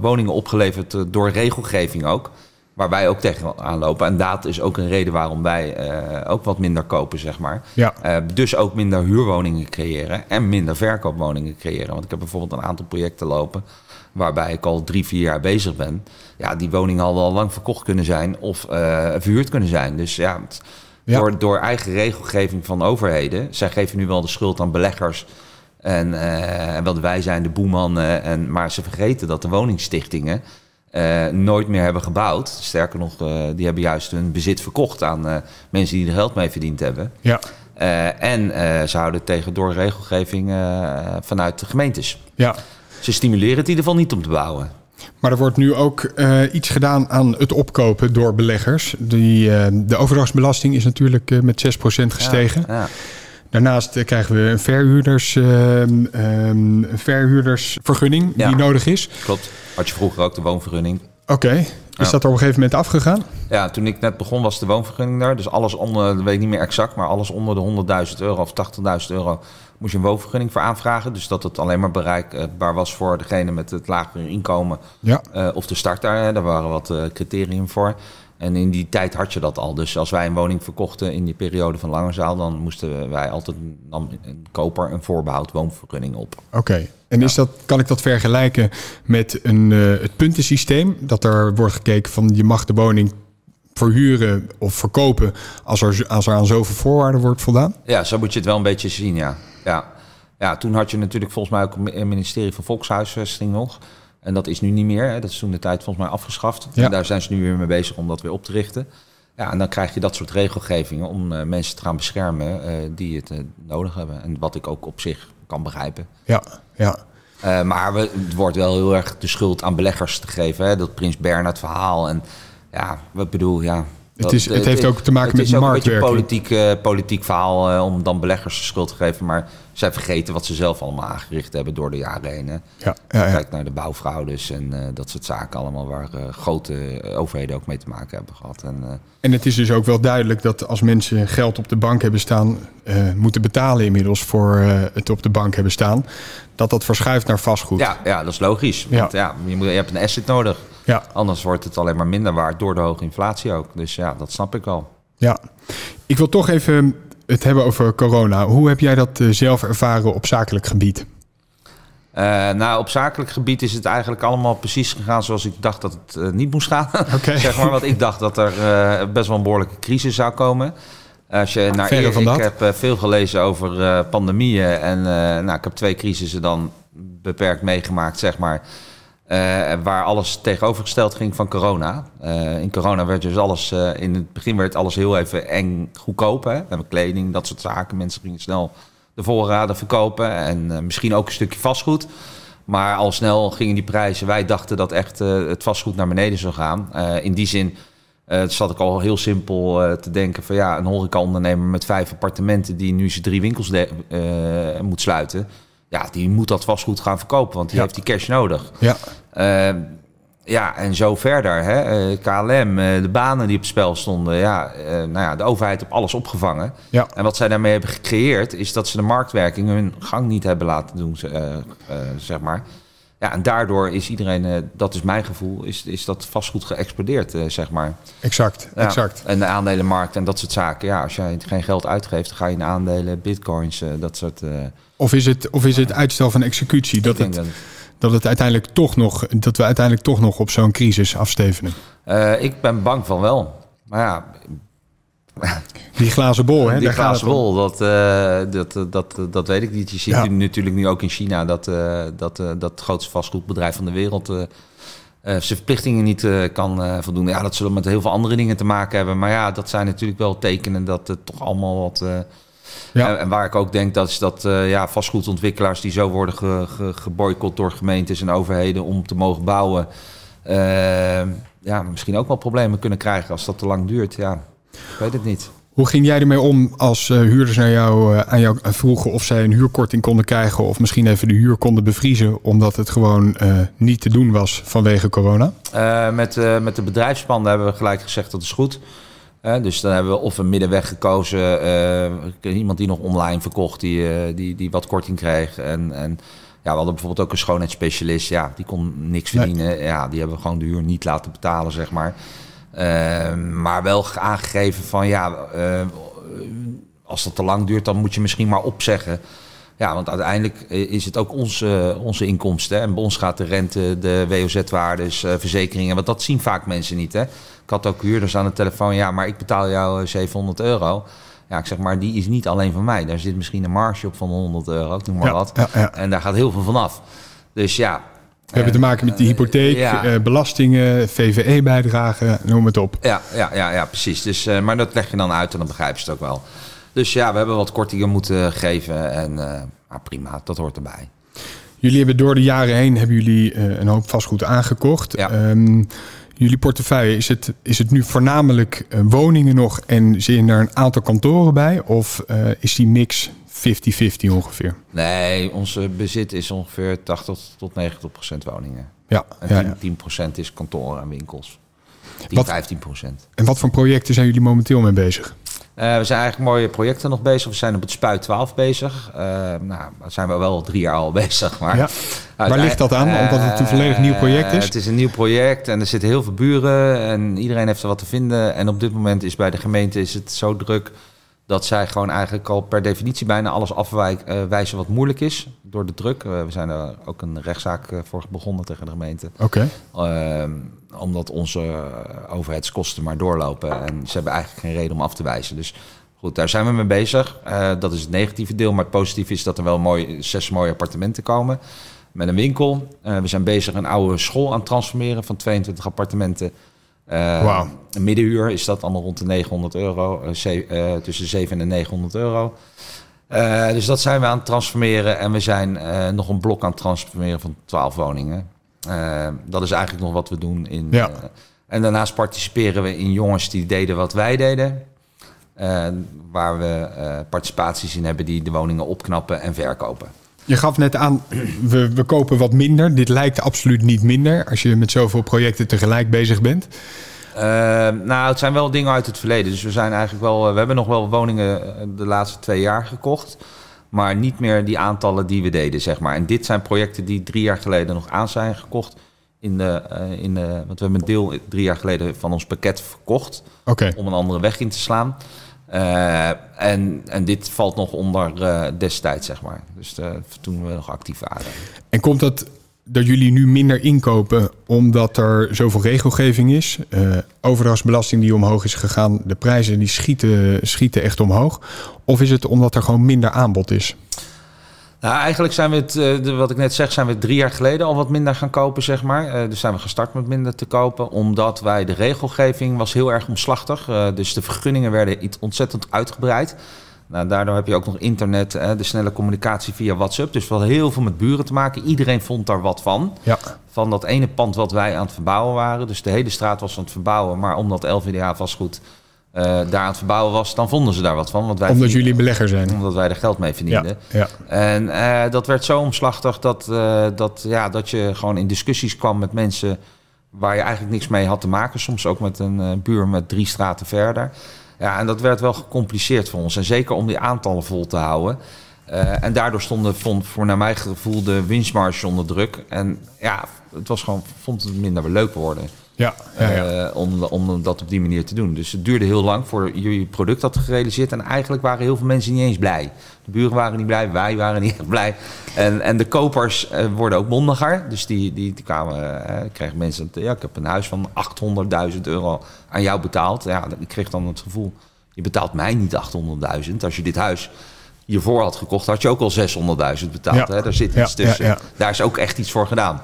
woningen opgeleverd door regelgeving ook. Waar wij ook tegenaan lopen. En dat is ook een reden waarom wij eh, ook wat minder kopen, zeg maar. Ja. Eh, dus ook minder huurwoningen creëren en minder verkoopwoningen creëren. Want ik heb bijvoorbeeld een aantal projecten lopen waarbij ik al drie, vier jaar bezig ben. Ja, die woningen al lang verkocht kunnen zijn of eh, verhuurd kunnen zijn. Dus ja, het- Ja. Door, door eigen regelgeving van overheden. Zij geven nu wel de schuld aan beleggers. En, en wel wij zijn de boeman. en, maar ze vergeten dat de woningstichtingen eh, nooit meer hebben gebouwd. Sterker nog, eh, die hebben juist hun bezit verkocht aan eh, mensen die er geld mee verdiend hebben. Ja. En ze houden tegen door regelgeving vanuit de gemeentes. ja. Ze stimuleren het in ieder geval niet om te bouwen. Maar er wordt nu ook iets gedaan aan het opkopen door beleggers. Die, de overdrachtsbelasting is natuurlijk met 6% gestegen. Ja, Daarnaast eh, krijgen we een, verhuurders, ehm, een verhuurdersvergunning Ja. die nodig is. klopt. Had je vroeger ook de woonvergunning. Oké, is Ja. dat er op een gegeven moment afgegaan? Ja, toen ik net begon was de woonvergunning daar. Dus alles onder, dat weet ik niet meer exact, maar alles onder de 100.000 euro of 80.000 euro moest je een woonvergunning voor aanvragen. Dus dat het alleen maar bereikbaar was voor degene met het lagere inkomen Ja. eh, of de starter. hè. Daar waren wat eh criterium voor. En in die tijd had je dat al. Dus als wij een woning verkochten in die periode van Langezaal, dan moesten wij altijd nam een koper een voorbehoud woonvergunning op. Oké. En is dat, kan ik dat vergelijken met een, eh, het puntensysteem? Dat er wordt gekeken van je mag de woning verhuren of verkopen als er, als er aan zoveel voorwaarden wordt voldaan? Ja, zo moet je het wel een beetje zien, ja. Ja, ja toen had je natuurlijk volgens mij ook een ministerie van Volkshuisvesting nog. En dat is nu niet meer. Hè. Dat is toen de tijd volgens mij afgeschaft. Ja. En daar zijn ze nu weer mee bezig om dat weer op te richten. Ja, en dan krijg je dat soort regelgevingen om eh, mensen te gaan beschermen eh, die het eh, nodig hebben. En wat ik ook op zich kan begrijpen. Ja, ja. Maar we, het wordt wel heel erg de schuld aan beleggers te geven. Hè? Dat Prins Bernhard verhaal. En ja, wat bedoel, ja. Het is- het heeft ook te maken het met is ook een beetje marktwerking. politiek, eh, politiek verhaal eh, om dan beleggers de schuld te geven. Maar zij vergeten wat ze zelf allemaal aangericht hebben door de jaren heen. Hè? ja, ja, ja. Kijk naar de bouwfraudes en eh, dat soort zaken allemaal waar eh, grote eh, overheden ook mee te maken hebben gehad. En, eh, En het is dus ook wel duidelijk dat als mensen geld op de bank hebben staan, eh, moeten betalen inmiddels voor eh, het op de bank hebben staan, dat dat verschuift naar vastgoed. ja, ja, dat is logisch. Ja. Want ja, je, moet, je hebt een asset nodig. Ja, Anders wordt het alleen maar minder waard door de hoge inflatie ook. Dus ja, dat snap ik wel. ja. Ik wil toch even het hebben over corona. Hoe heb jij dat eh, zelf ervaren op zakelijk gebied? Eh, nou, op zakelijk gebied is het eigenlijk allemaal precies gegaan zoals ik dacht dat het eh, niet moest gaan. [laughs] Oké. zeg maar, want ik dacht dat er best wel een behoorlijke crisis zou komen. Als je naar Verre eer- van ik dat. heb veel gelezen over pandemieën en nou, ik heb twee crisissen dan beperkt meegemaakt, zeg maar. Eh, waar alles tegenovergesteld ging van corona. Eh, in corona werd dus alles, eh, in het begin werd alles heel even eng goedkoop. Hè? We hebben kleding, dat soort zaken. Mensen gingen snel de voorraden verkopen en misschien ook een stukje vastgoed. Maar al snel gingen die prijzen. Wij dachten dat echt het vastgoed naar beneden zou gaan. In die zin uh, zat ik al heel simpel te denken van ja, een horecaondernemer met vijf appartementen die nu zijn drie winkels moet sluiten. Ja, die moet dat vastgoed gaan verkopen, want die Ja. heeft die cash nodig. Ja. Uh, ja, en zo verder. Hè. Uh, KLM, uh, de banen die op het spel stonden. Ja, uh, nou ja, de overheid heeft alles opgevangen. Ja. En wat zij daarmee hebben gecreëerd... is dat ze de marktwerking hun gang niet hebben laten doen, zeg maar. Ja, en daardoor is iedereen, uh, dat is mijn gevoel... is, is dat vastgoed geëxplodeerd, uh, zeg maar. Exact, Ja, exact. En de aandelenmarkt en dat soort zaken. Ja, als jij geen geld uitgeeft... dan ga je in aandelen, bitcoins, uh, dat soort... Of is, het, of is het uitstel van executie? Dat het, dat- dat het uiteindelijk toch nog, dat we uiteindelijk toch nog op zo'n crisis afstevenen. Ik ben bang van wel. Maar ja, Die glazen bol, hè? die daar glazen bol, dat, uh, dat, dat, dat weet ik niet. Je ziet Ja. natuurlijk nu ook in China dat uh, dat, uh, dat het grootste vastgoedbedrijf van de wereld zijn verplichtingen niet kan voldoen. Ja, dat zullen met heel veel andere dingen te maken hebben. Maar ja, dat zijn natuurlijk wel tekenen dat het toch allemaal wat. Ja. en, en waar ik ook denk dat is dat uh, ja, vastgoedontwikkelaars die zo worden ge, ge, geboycott door gemeentes en overheden om te mogen bouwen. Uh, ja, misschien ook wel problemen kunnen krijgen als dat te lang duurt. Ja, ik weet het niet. Hoe ging jij ermee om als uh, huurders naar jou, uh, aan jou vroegen of zij een huurkorting konden krijgen of misschien even de huur konden bevriezen omdat het gewoon uh, niet te doen was vanwege corona? Uh, met, uh, met de bedrijfspanden hebben we gelijk gezegd dat is goed. Uh, dus dan hebben we of een middenweg gekozen. Uh, iemand die nog online verkocht, die, uh, die, die wat korting kreeg. En, en ja, we hadden bijvoorbeeld ook een schoonheidsspecialist. Ja, die kon niks verdienen. Nee. Ja, die hebben we gewoon de huur niet laten betalen, zeg maar. Uh, maar wel aangegeven van ja, uh, als dat te lang duurt, dan moet je misschien maar opzeggen. Ja, want uiteindelijk is het ook onze, onze inkomsten. Hè? En bij ons gaat de rente, de WOZ-waardes, uh, verzekeringen. Want dat zien vaak mensen niet. Hè? Ik had ook huurders aan de telefoon. Ja, maar ik betaal jou 700 euro. Ja, ik zeg maar, die is niet alleen van mij. Daar zit misschien een marge op van 100 euro, noem maar Ja, wat. ja, ja. En daar gaat heel veel van af. Dus ja. We hebben te maken met die hypotheek, ja. eh, belastingen, VVE-bijdragen, noem het op. Ja, ja, ja, ja precies. Dus, uh, maar dat leg je dan uit en dan begrijpen ze het ook wel. Dus ja, we hebben wat kortingen moeten geven. En prima, dat hoort erbij. Jullie hebben door de jaren heen hebben jullie een hoop vastgoed aangekocht. Ja. Um, jullie portefeuille, is het, is het nu voornamelijk woningen nog en zitten er een aantal kantoren bij? Of uh, is die mix 50-50 ongeveer? Nee, onze bezit is ongeveer 80 tot 90 procent woningen. Ja, En ja, 10, ja. 10 procent is kantoren en winkels. 10, Wat- 15 procent. En wat voor projecten zijn jullie momenteel mee bezig? Uh, we zijn eigenlijk mooie projecten nog bezig. We zijn op het Spuit 12 bezig. Uh, nou, daar zijn we wel drie jaar al [laughs] bezig. Maar Ja. Waar ligt dat aan? Omdat het een volledig nieuw project is? Uh, het is een nieuw project en er zitten heel veel buren en iedereen heeft er wat te vinden. En op dit moment is bij de gemeente is het zo druk dat zij gewoon eigenlijk al per definitie bijna alles afwijzen wat moeilijk is door de druk. Uh, we zijn er ook een rechtszaak uh, voor begonnen tegen de gemeente. Oké. Uh, omdat onze overheidskosten maar doorlopen. En ze hebben eigenlijk geen reden om af te wijzen. Dus goed, daar zijn we mee bezig. Uh, dat is het negatieve deel. Maar het positieve is dat er wel mooi, zes mooie appartementen komen. Met een winkel. Uh, we zijn bezig een oude school aan het transformeren van 22 appartementen. Wauw. Een middenhuur is dat allemaal rond de 900 euro. Ze- uh, tussen 7 en 900 euro. Uh, dus dat zijn we aan het transformeren. En we zijn uh, nog een blok aan het transformeren van 12 woningen. Uh, dat is eigenlijk nog wat we doen. In, Ja. en daarnaast participeren we in jongens die deden wat wij deden. Waar we participaties in hebben die de woningen opknappen en verkopen. Je gaf net aan, we, we kopen wat minder. Dit lijkt absoluut niet minder als je met zoveel projecten tegelijk bezig bent. Uh, nou, het zijn wel dingen uit het verleden. Dus we zijn eigenlijk wel. We hebben nog wel woningen eh, de laatste twee jaar gekocht. Maar niet meer die aantallen die we deden, zeg maar. En dit zijn projecten die drie jaar geleden nog aan zijn gekocht. In de, uh, in de, want we hebben een deel drie jaar geleden van ons pakket verkocht. Om een andere weg in te slaan. Uh, en, en dit valt nog onder uh, destijds, zeg maar. Dus uh, toen we nog actief waren. En komt dat dat jullie nu minder inkopen omdat er zoveel regelgeving is? Overdrachtsbelasting die omhoog is gegaan, de prijzen die schieten, schieten echt omhoog. Of is het omdat er gewoon minder aanbod is? Nou, eigenlijk zijn we het, uh, de, wat ik net zeg, zijn we drie jaar geleden al wat minder gaan kopen, zeg maar. Uh, dus zijn we gestart met minder te kopen, omdat wij de regelgeving was heel erg omslachtig. Uh, dus de vergunningen werden iets ontzettend uitgebreid. Nou, daardoor heb je ook nog internet, de snelle communicatie via WhatsApp. Dus wel heel veel met buren te maken. Iedereen vond daar wat van. Ja. Van dat ene pand wat wij aan het verbouwen waren. Dus de hele straat was aan het verbouwen. Maar omdat LVDA vastgoed eh daar aan het verbouwen was, dan vonden ze daar wat van. Want wij Omdat jullie belegger zijn. omdat wij er geld mee verdienden. ja. En eh, dat werd zo omslachtig dat, eh, dat, ja, dat je gewoon in discussies kwam met mensen waar je eigenlijk niks mee had te maken. Soms ook met een buur met drie straten verder. Ja, en dat werd wel gecompliceerd voor ons. En zeker om die aantallen vol te houden. En daardoor stonden, vond, voor naar mijn gevoel, de winstmarge onder druk. En ja, het was gewoon, vond het minder leuk worden. Ja, ja, ja. eh, om, om dat op die manier te doen. Dus het duurde heel lang voor jullie product had gerealiseerd. En eigenlijk waren heel veel mensen niet eens blij. De buren waren niet blij, wij waren niet [laughs] echt blij. En, en de kopers eh, worden ook mondiger. Dus die, die, die kwamen, eh, kregen mensen... Ja, ik heb een huis van 800.000 euro aan jou betaald. Ja, ik kreeg dan het gevoel... Je betaalt mij niet 800.000. Als je dit huis hiervoor had gekocht, had je ook al 600.000 betaald. Ja. Hè? Daar zit iets tussen. Daar is ook echt iets voor gedaan.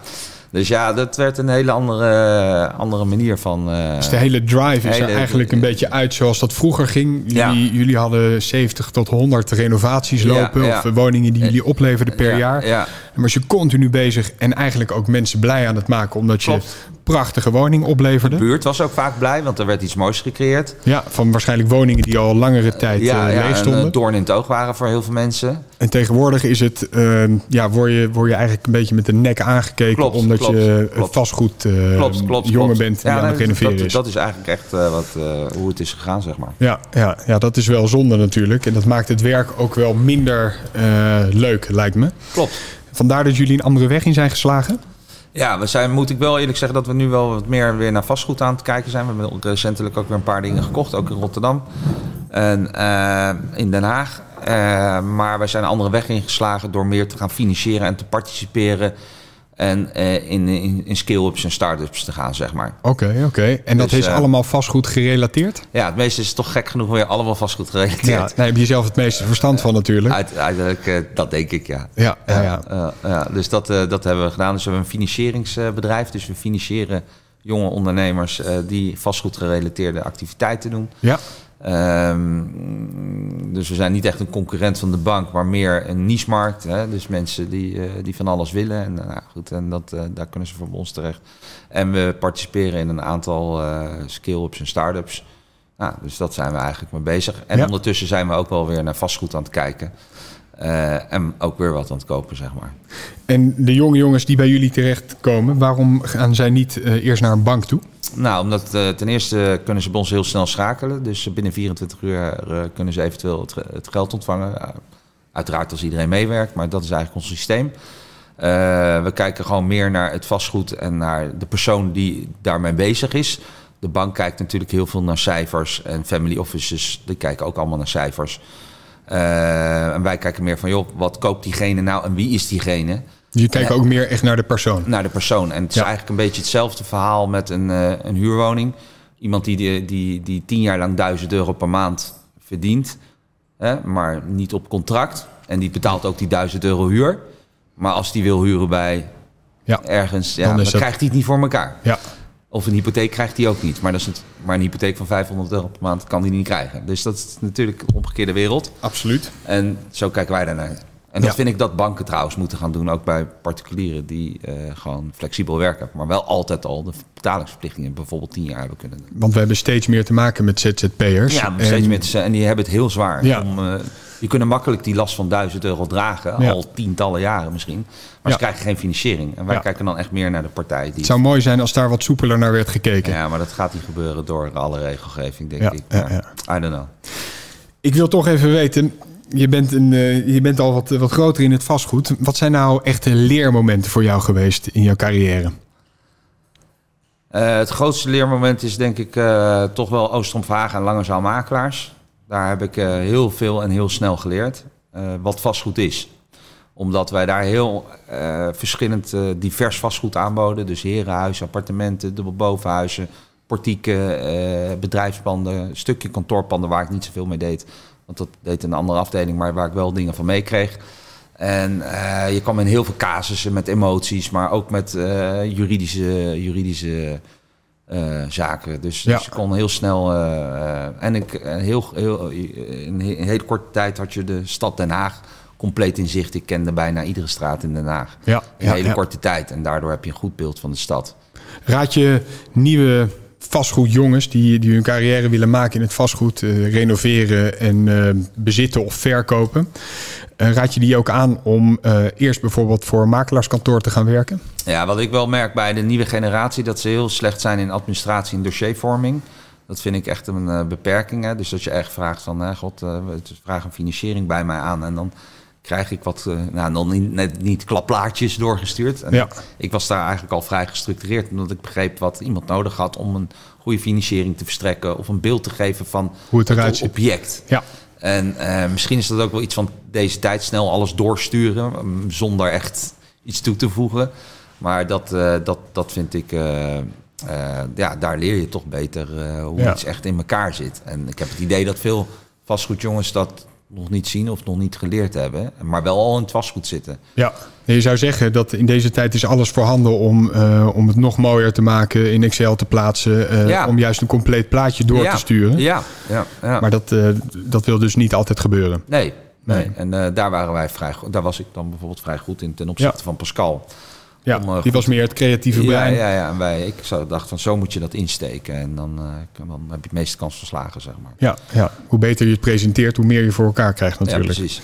Dus ja, dat werd een hele andere, andere manier van... eh, Dus de hele drive is er eigenlijk een beetje uit zoals dat vroeger ging. Jullie, Ja. jullie hadden 70 tot 100 renovaties lopen. ja. Of eh, woningen die jullie opleverden per ja, jaar. Ja, Maar was je continu bezig en eigenlijk ook mensen blij aan het maken. Omdat je Klopt. Prachtige woningen de opleverde. buurt was ook vaak blij, want er werd iets moois gecreëerd. Ja, van waarschijnlijk woningen die al langere tijd ja, eh, ja, leeg en stonden. een doorn in het oog waren voor heel veel mensen. En tegenwoordig is het, eh, ja, word, je, word je eigenlijk een beetje met de nek aangekeken. Klopt, omdat klopt, je eh, klopt. vastgoed eh, Klopt, klopt, jongen bent die Ja, aan het renoveren dat, is. Dat is eigenlijk echt eh, wat, eh, hoe het is gegaan, zeg maar. Ja, ja, ja, dat is wel zonde natuurlijk. En dat maakt het werk ook wel minder eh, leuk, lijkt me. Klopt. Vandaar dat jullie een andere weg in zijn geslagen. Ja, we zijn, moet ik wel eerlijk zeggen dat we nu wel wat meer weer naar vastgoed aan het kijken zijn. We hebben recentelijk ook weer een paar dingen gekocht, ook in Rotterdam en eh, in Den Haag. Eh, maar wij zijn een andere weg ingeslagen door meer te gaan financieren en te participeren. En eh, in, in, in scale-ups en start-ups te gaan, zeg maar. Oké, oké. En dat Dus, is eh, allemaal vastgoed gerelateerd? Ja, het meeste is toch gek genoeg weer allemaal vastgoed gerelateerd. Ja, daar heb je zelf het meeste verstand van natuurlijk. Uiteindelijk, eh, dat denk ik, ja. Ja, ja, ja. Dus dat, dat hebben we gedaan. Dus we hebben een financieringsbedrijf. Dus we financieren jonge ondernemers die vastgoedgerelateerde activiteiten doen. Ja, Ehm, dus we zijn niet echt een concurrent van de bank, maar meer een niche-markt. Hè? Dus mensen die, eh, die van alles willen. En, nou, goed, en dat, eh, daar kunnen ze voor ons terecht. En we participeren in een aantal eh scale-ups en start-ups. Nou, dus dat zijn we eigenlijk mee bezig. En Ja. ondertussen zijn we ook wel weer naar vastgoed aan het kijken. Eh, en ook weer wat aan het kopen, zeg maar. En de jonge jongens die bij jullie terechtkomen, waarom gaan zij niet eh, eerst naar een bank toe? Nou, omdat eh, ten eerste kunnen ze bij ons heel snel schakelen. Dus binnen 24 uur kunnen ze eventueel het, het geld ontvangen. Uiteraard als iedereen meewerkt, maar dat is eigenlijk ons systeem. We kijken gewoon meer naar het vastgoed en naar de persoon die daarmee bezig is. De bank kijkt natuurlijk heel veel naar cijfers en family offices, die kijken ook allemaal naar cijfers. Eh, en wij kijken meer van, joh, wat koopt diegene nou en wie is diegene? Je kijkt ook meer echt naar de persoon. naar de persoon. En het is Ja. eigenlijk een beetje hetzelfde verhaal met een, eh, een huurwoning. Iemand die, die, die, die tien jaar lang duizend euro per maand verdient, hè, maar niet op contract. En die betaalt ook die duizend euro huur. Maar als die wil huren bij Ja. ergens, ja, Dan dan, krijgt hij het niet voor elkaar. Ja, Of een hypotheek krijgt hij ook niet. Maar, dat is het, maar een hypotheek van 500 euro per maand kan hij niet krijgen. Dus dat is natuurlijk een omgekeerde wereld. absoluut. En zo kijken wij daarnaar. En dat Ja. vind ik dat banken trouwens moeten gaan doen, ook bij particulieren die eh, gewoon flexibel werken, maar wel altijd al de betalingsverplichtingen bijvoorbeeld tien jaar hebben kunnen doen. Want we hebben steeds meer te maken met ZZP'ers. Ja, En- steeds meer te. En die hebben het heel zwaar. Ja. Om, eh, die kunnen makkelijk die last van 1000 euro dragen, Ja. al tientallen jaren misschien. Maar ze krijgen geen financiering. En wij kijken dan echt meer naar de partij die. Het zou mooi zijn als daar wat soepeler naar werd gekeken. Ja, maar dat gaat niet gebeuren door alle regelgeving, denk ik. ja, Maar I don't know. Ik wil toch even weten, je bent, een, eh, je bent al wat, wat groter in het vastgoed. Wat zijn nou echte leermomenten voor jou geweest in jouw carrière? Eh, het grootste leermoment is denk ik eh, toch wel Oostrom en Langezaal Makelaars. Daar heb ik eh, heel veel en heel snel geleerd eh, wat vastgoed is. Omdat wij daar heel eh, verschillend divers vastgoed aanboden. Dus herenhuizen, appartementen, dubbelbovenhuizen, portieken, eh, bedrijfspanden, stukje kantoorpanden waar ik niet zoveel mee deed. Want dat deed een andere afdeling, maar waar ik wel dingen van meekreeg. En je kwam in heel veel casussen met emoties, maar ook met juridische, juridische eh, zaken. Dus, Ja. dus je kon heel snel. eh, eh, en ik, heel, heel, in een hele korte tijd had je de stad Den Haag compleet in zicht. Ik kende bijna iedere straat in Den Haag. Ja, In een ja, hele ja. korte tijd. En daardoor heb je een goed beeld van de stad. Raad je nieuwe vastgoedjongens die, die hun carrière willen maken in het vastgoed, renoveren en bezitten of verkopen. Eh, raad je die ook aan om eh, eerst bijvoorbeeld voor een makelaarskantoor te gaan werken? Ja, wat ik wel merk bij de nieuwe generatie, dat ze heel slecht zijn in administratie en dossiervorming. Dat vind ik echt een eh, beperking. Hè? Dus dat je echt vraagt van, eh, god, vragen een financiering bij mij aan. En dan krijg ik wat, nou, dan niet, net niet klaplaartjes doorgestuurd. En Ja. Ik was daar eigenlijk al vrij gestructureerd, omdat ik begreep wat iemand nodig had om een goede financiering te verstrekken. Of een beeld te geven van Hoe het eruit ziet. object. Ja, En eh, misschien is dat ook wel iets van deze tijd snel alles doorsturen zonder echt iets toe te voegen. Maar dat, eh, dat, dat vind ik, eh, ja, daar leer je toch beter hoe Ja. iets echt in elkaar zit. En ik heb het idee dat veel vastgoedjongens dat nog niet zien of nog niet geleerd hebben, maar wel al in het vastgoed zitten. ja. Je zou zeggen dat in deze tijd is alles voorhanden om, eh, om het nog mooier te maken, in Excel te plaatsen, eh, Ja. om juist een compleet plaatje door ja. te sturen. Ja, ja, ja. Maar dat, eh, dat wil dus niet altijd gebeuren. Nee, nee. Nee. En daar waren wij vrij goed. Daar was ik dan bijvoorbeeld vrij goed in ten opzichte van Pascal. Ja, Om, eh, die goed- was meer het creatieve brein. Ja, ja, ja. En wij, ik zou dacht van zo moet je dat insteken. En dan, eh, dan heb je het meeste kans van slagen, zeg maar. Ja, ja, hoe beter je het presenteert, hoe meer je voor elkaar krijgt natuurlijk. Ja, precies.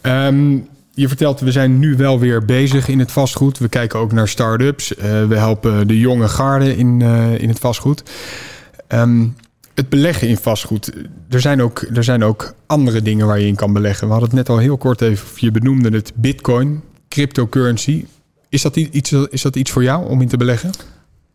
Ehm, je vertelt, we zijn nu wel weer bezig in het vastgoed. We kijken ook naar start-ups. Eh, we helpen de jonge garde in, in het vastgoed. Ehm, het beleggen in vastgoed. Er zijn, ook, er zijn ook andere dingen waar je in kan beleggen. We hadden het net al heel kort even, je benoemde het bitcoin, cryptocurrency. Is dat iets, is dat iets voor jou om in te beleggen?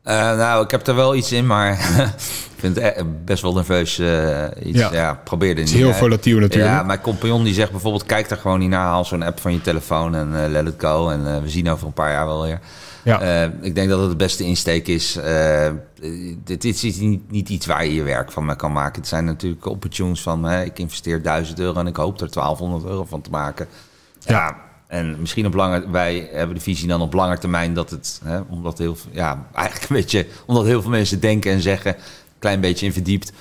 Eh, nou, ik heb er wel iets in, maar [laughs] ik vind het e- best wel nerveus. eh, iets, Ja. ja. probeer er Het is niet. heel volatiel natuurlijk. Ja, mijn compagnon die zegt bijvoorbeeld... kijk er gewoon niet naar, haal zo'n app van je telefoon en eh, let it go. En we zien over een paar jaar wel weer. Ja. Ik denk dat het de beste insteek is. Dit is niet, niet iets waar je je werk van kan maken. Het zijn natuurlijk opportunities van... hè, ik investeer 1000 euro en ik hoop er 1200 euro van te maken. Ja, en misschien op lange... Wij hebben de visie dan op lange termijn dat het... Hè, omdat heel veel... Ja, eigenlijk een beetje... Omdat heel veel mensen denken en zeggen... een klein beetje in verdiept...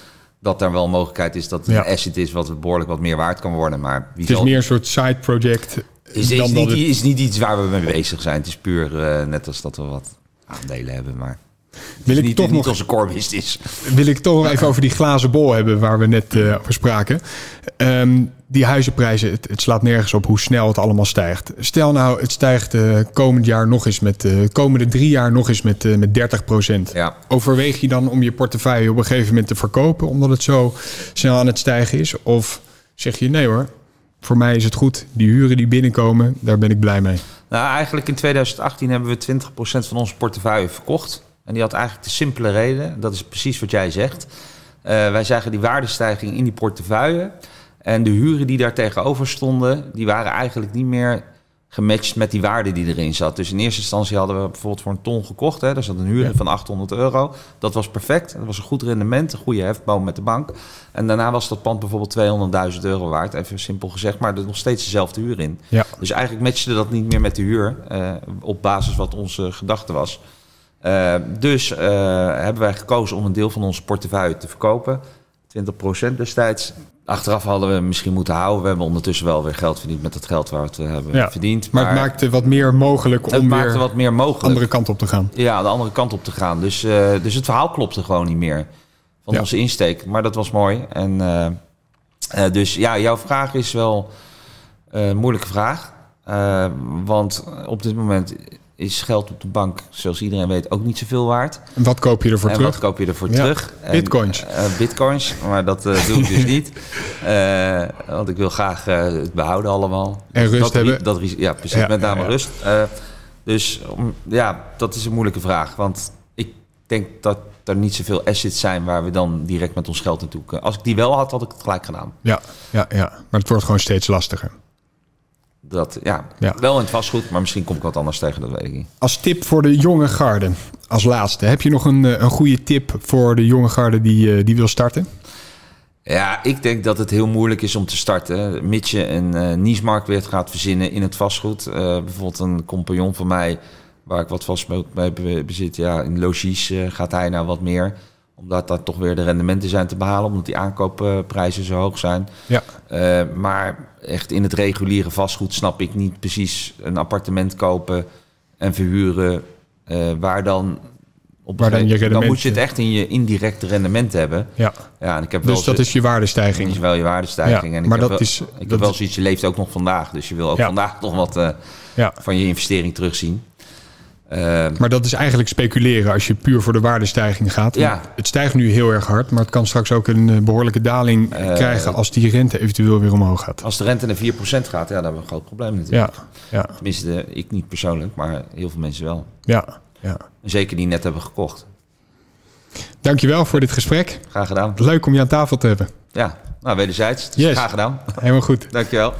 dat er wel een mogelijkheid is dat het Ja. een asset is... wat behoorlijk wat meer waard kan worden. Maar wie het is meer een soort side project. is, niet, het- is niet iets waar we mee bezig zijn. Het is puur eh, net als dat we wat aandelen hebben. Maar Wil is ik niet, toch niet nog onze core business. wil ik toch nog even over die glazen bol hebben waar we net eh, over spraken. Ehm, die huizenprijzen, het, het slaat nergens op hoe snel het allemaal stijgt. Stel nou, het stijgt eh, komend jaar nog eens met de komende drie jaar nog eens met, eh, met 30 procent. Ja. Overweeg je dan om je portefeuille op een gegeven moment te verkopen omdat het zo snel aan het stijgen is? Of zeg je nee hoor, voor mij is het goed. Die huren die binnenkomen, daar ben ik blij mee. Nou, eigenlijk in 2018 hebben we 20% van onze portefeuille verkocht. En die had eigenlijk de simpele reden, dat is precies wat jij zegt. Eh, wij zagen die waardestijging in die portefeuille. En de huren die daar tegenover stonden, die waren eigenlijk niet meer gematcht met die waarde die erin zat. Dus in eerste instantie hadden we bijvoorbeeld voor een ton gekocht. Hè, daar zat een huur Ja. van 800 euro. Dat was perfect. Dat was een goed rendement, een goede hefboom met de bank. En daarna was dat pand bijvoorbeeld 200.000 euro waard. Even simpel gezegd, maar er nog steeds dezelfde huur in. Ja. Dus eigenlijk matchte dat niet meer met de huur, eh, op basis wat onze gedachte was. Eh, dus eh, hebben wij gekozen om een deel van onze portefeuille te verkopen. 20% destijds. Achteraf hadden we misschien moeten houden. We hebben ondertussen wel weer geld verdiend met het geld waar we het eh, hebben Ja. verdiend. Maar, het maakte wat meer mogelijk het om maakte weer wat meer mogelijk. andere kant op te gaan. Ja, de andere kant op te gaan. Dus, dus het verhaal klopte gewoon niet meer van Ja. onze insteek. Maar dat was mooi. En, dus ja, jouw vraag is wel een moeilijke vraag. Want op dit moment is geld op de bank, zoals iedereen weet, ook niet zoveel waard. En wat koop je ervoor en terug? wat koop je ervoor Ja, terug? En, bitcoins. eh, bitcoins, maar dat eh, doe ik dus [laughs] niet. Eh, want ik wil graag het behouden allemaal. En rust dat, hebben. Dat, ja, precies, Ja, met name ja, rust. Dus ja, dat is een moeilijke vraag. Want ik denk dat er niet zoveel assets zijn waar we dan direct met ons geld naartoe kunnen. Als ik die wel had, had ik het gelijk gedaan. Ja, ja, ja, maar het wordt gewoon steeds lastiger. Dat, ja, Ja. wel in het vastgoed, maar misschien kom ik wat anders tegen, dat weet ik niet. Als tip voor de jonge garde, als laatste, heb je nog een, eh, een goede tip voor de jonge garde die, eh, die wil starten? Ja, ik denk dat het heel moeilijk is om te starten. Mits je een eh niche-marktweert gaat verzinnen in het vastgoed. Bijvoorbeeld een compagnon van mij waar ik wat bij be- bezit. Ja, in logies gaat hij nou wat meer. Omdat daar toch weer de rendementen zijn te behalen. Omdat die aankoopprijzen zo hoog zijn. Ja. Eh, maar echt in het reguliere vastgoed snap ik niet precies een appartement kopen en verhuren. eh, waar dan op Waar dan je dan moet je het echt in je indirecte rendement hebben. Ja. Ja, en ik heb wel Dus dat is je waardestijging. dat is wel je waardestijging. Ja, en ik maar heb dat wel, is- ik dat heb wel zoiets, je leeft ook nog vandaag. Dus je wil ook Ja. vandaag nog wat eh, Ja. van je investering terugzien. Eh, Maar dat is eigenlijk speculeren als je puur voor de waardestijging gaat. Ja. Het stijgt nu heel erg hard, maar het kan straks ook een eh, behoorlijke daling Eh, krijgen als die rente eventueel weer omhoog gaat. als de rente naar 4% gaat, ja, dan hebben we een groot probleem natuurlijk. Ja, ja, Tenminste, ik niet persoonlijk, maar heel veel mensen wel. ja, ja. Zeker die net hebben gekocht. Dankjewel voor dit gesprek. Graag gedaan. Leuk om je aan tafel te hebben. Ja, nou wederzijds. Dus Yes. graag gedaan. Helemaal goed. [laughs] Dankjewel.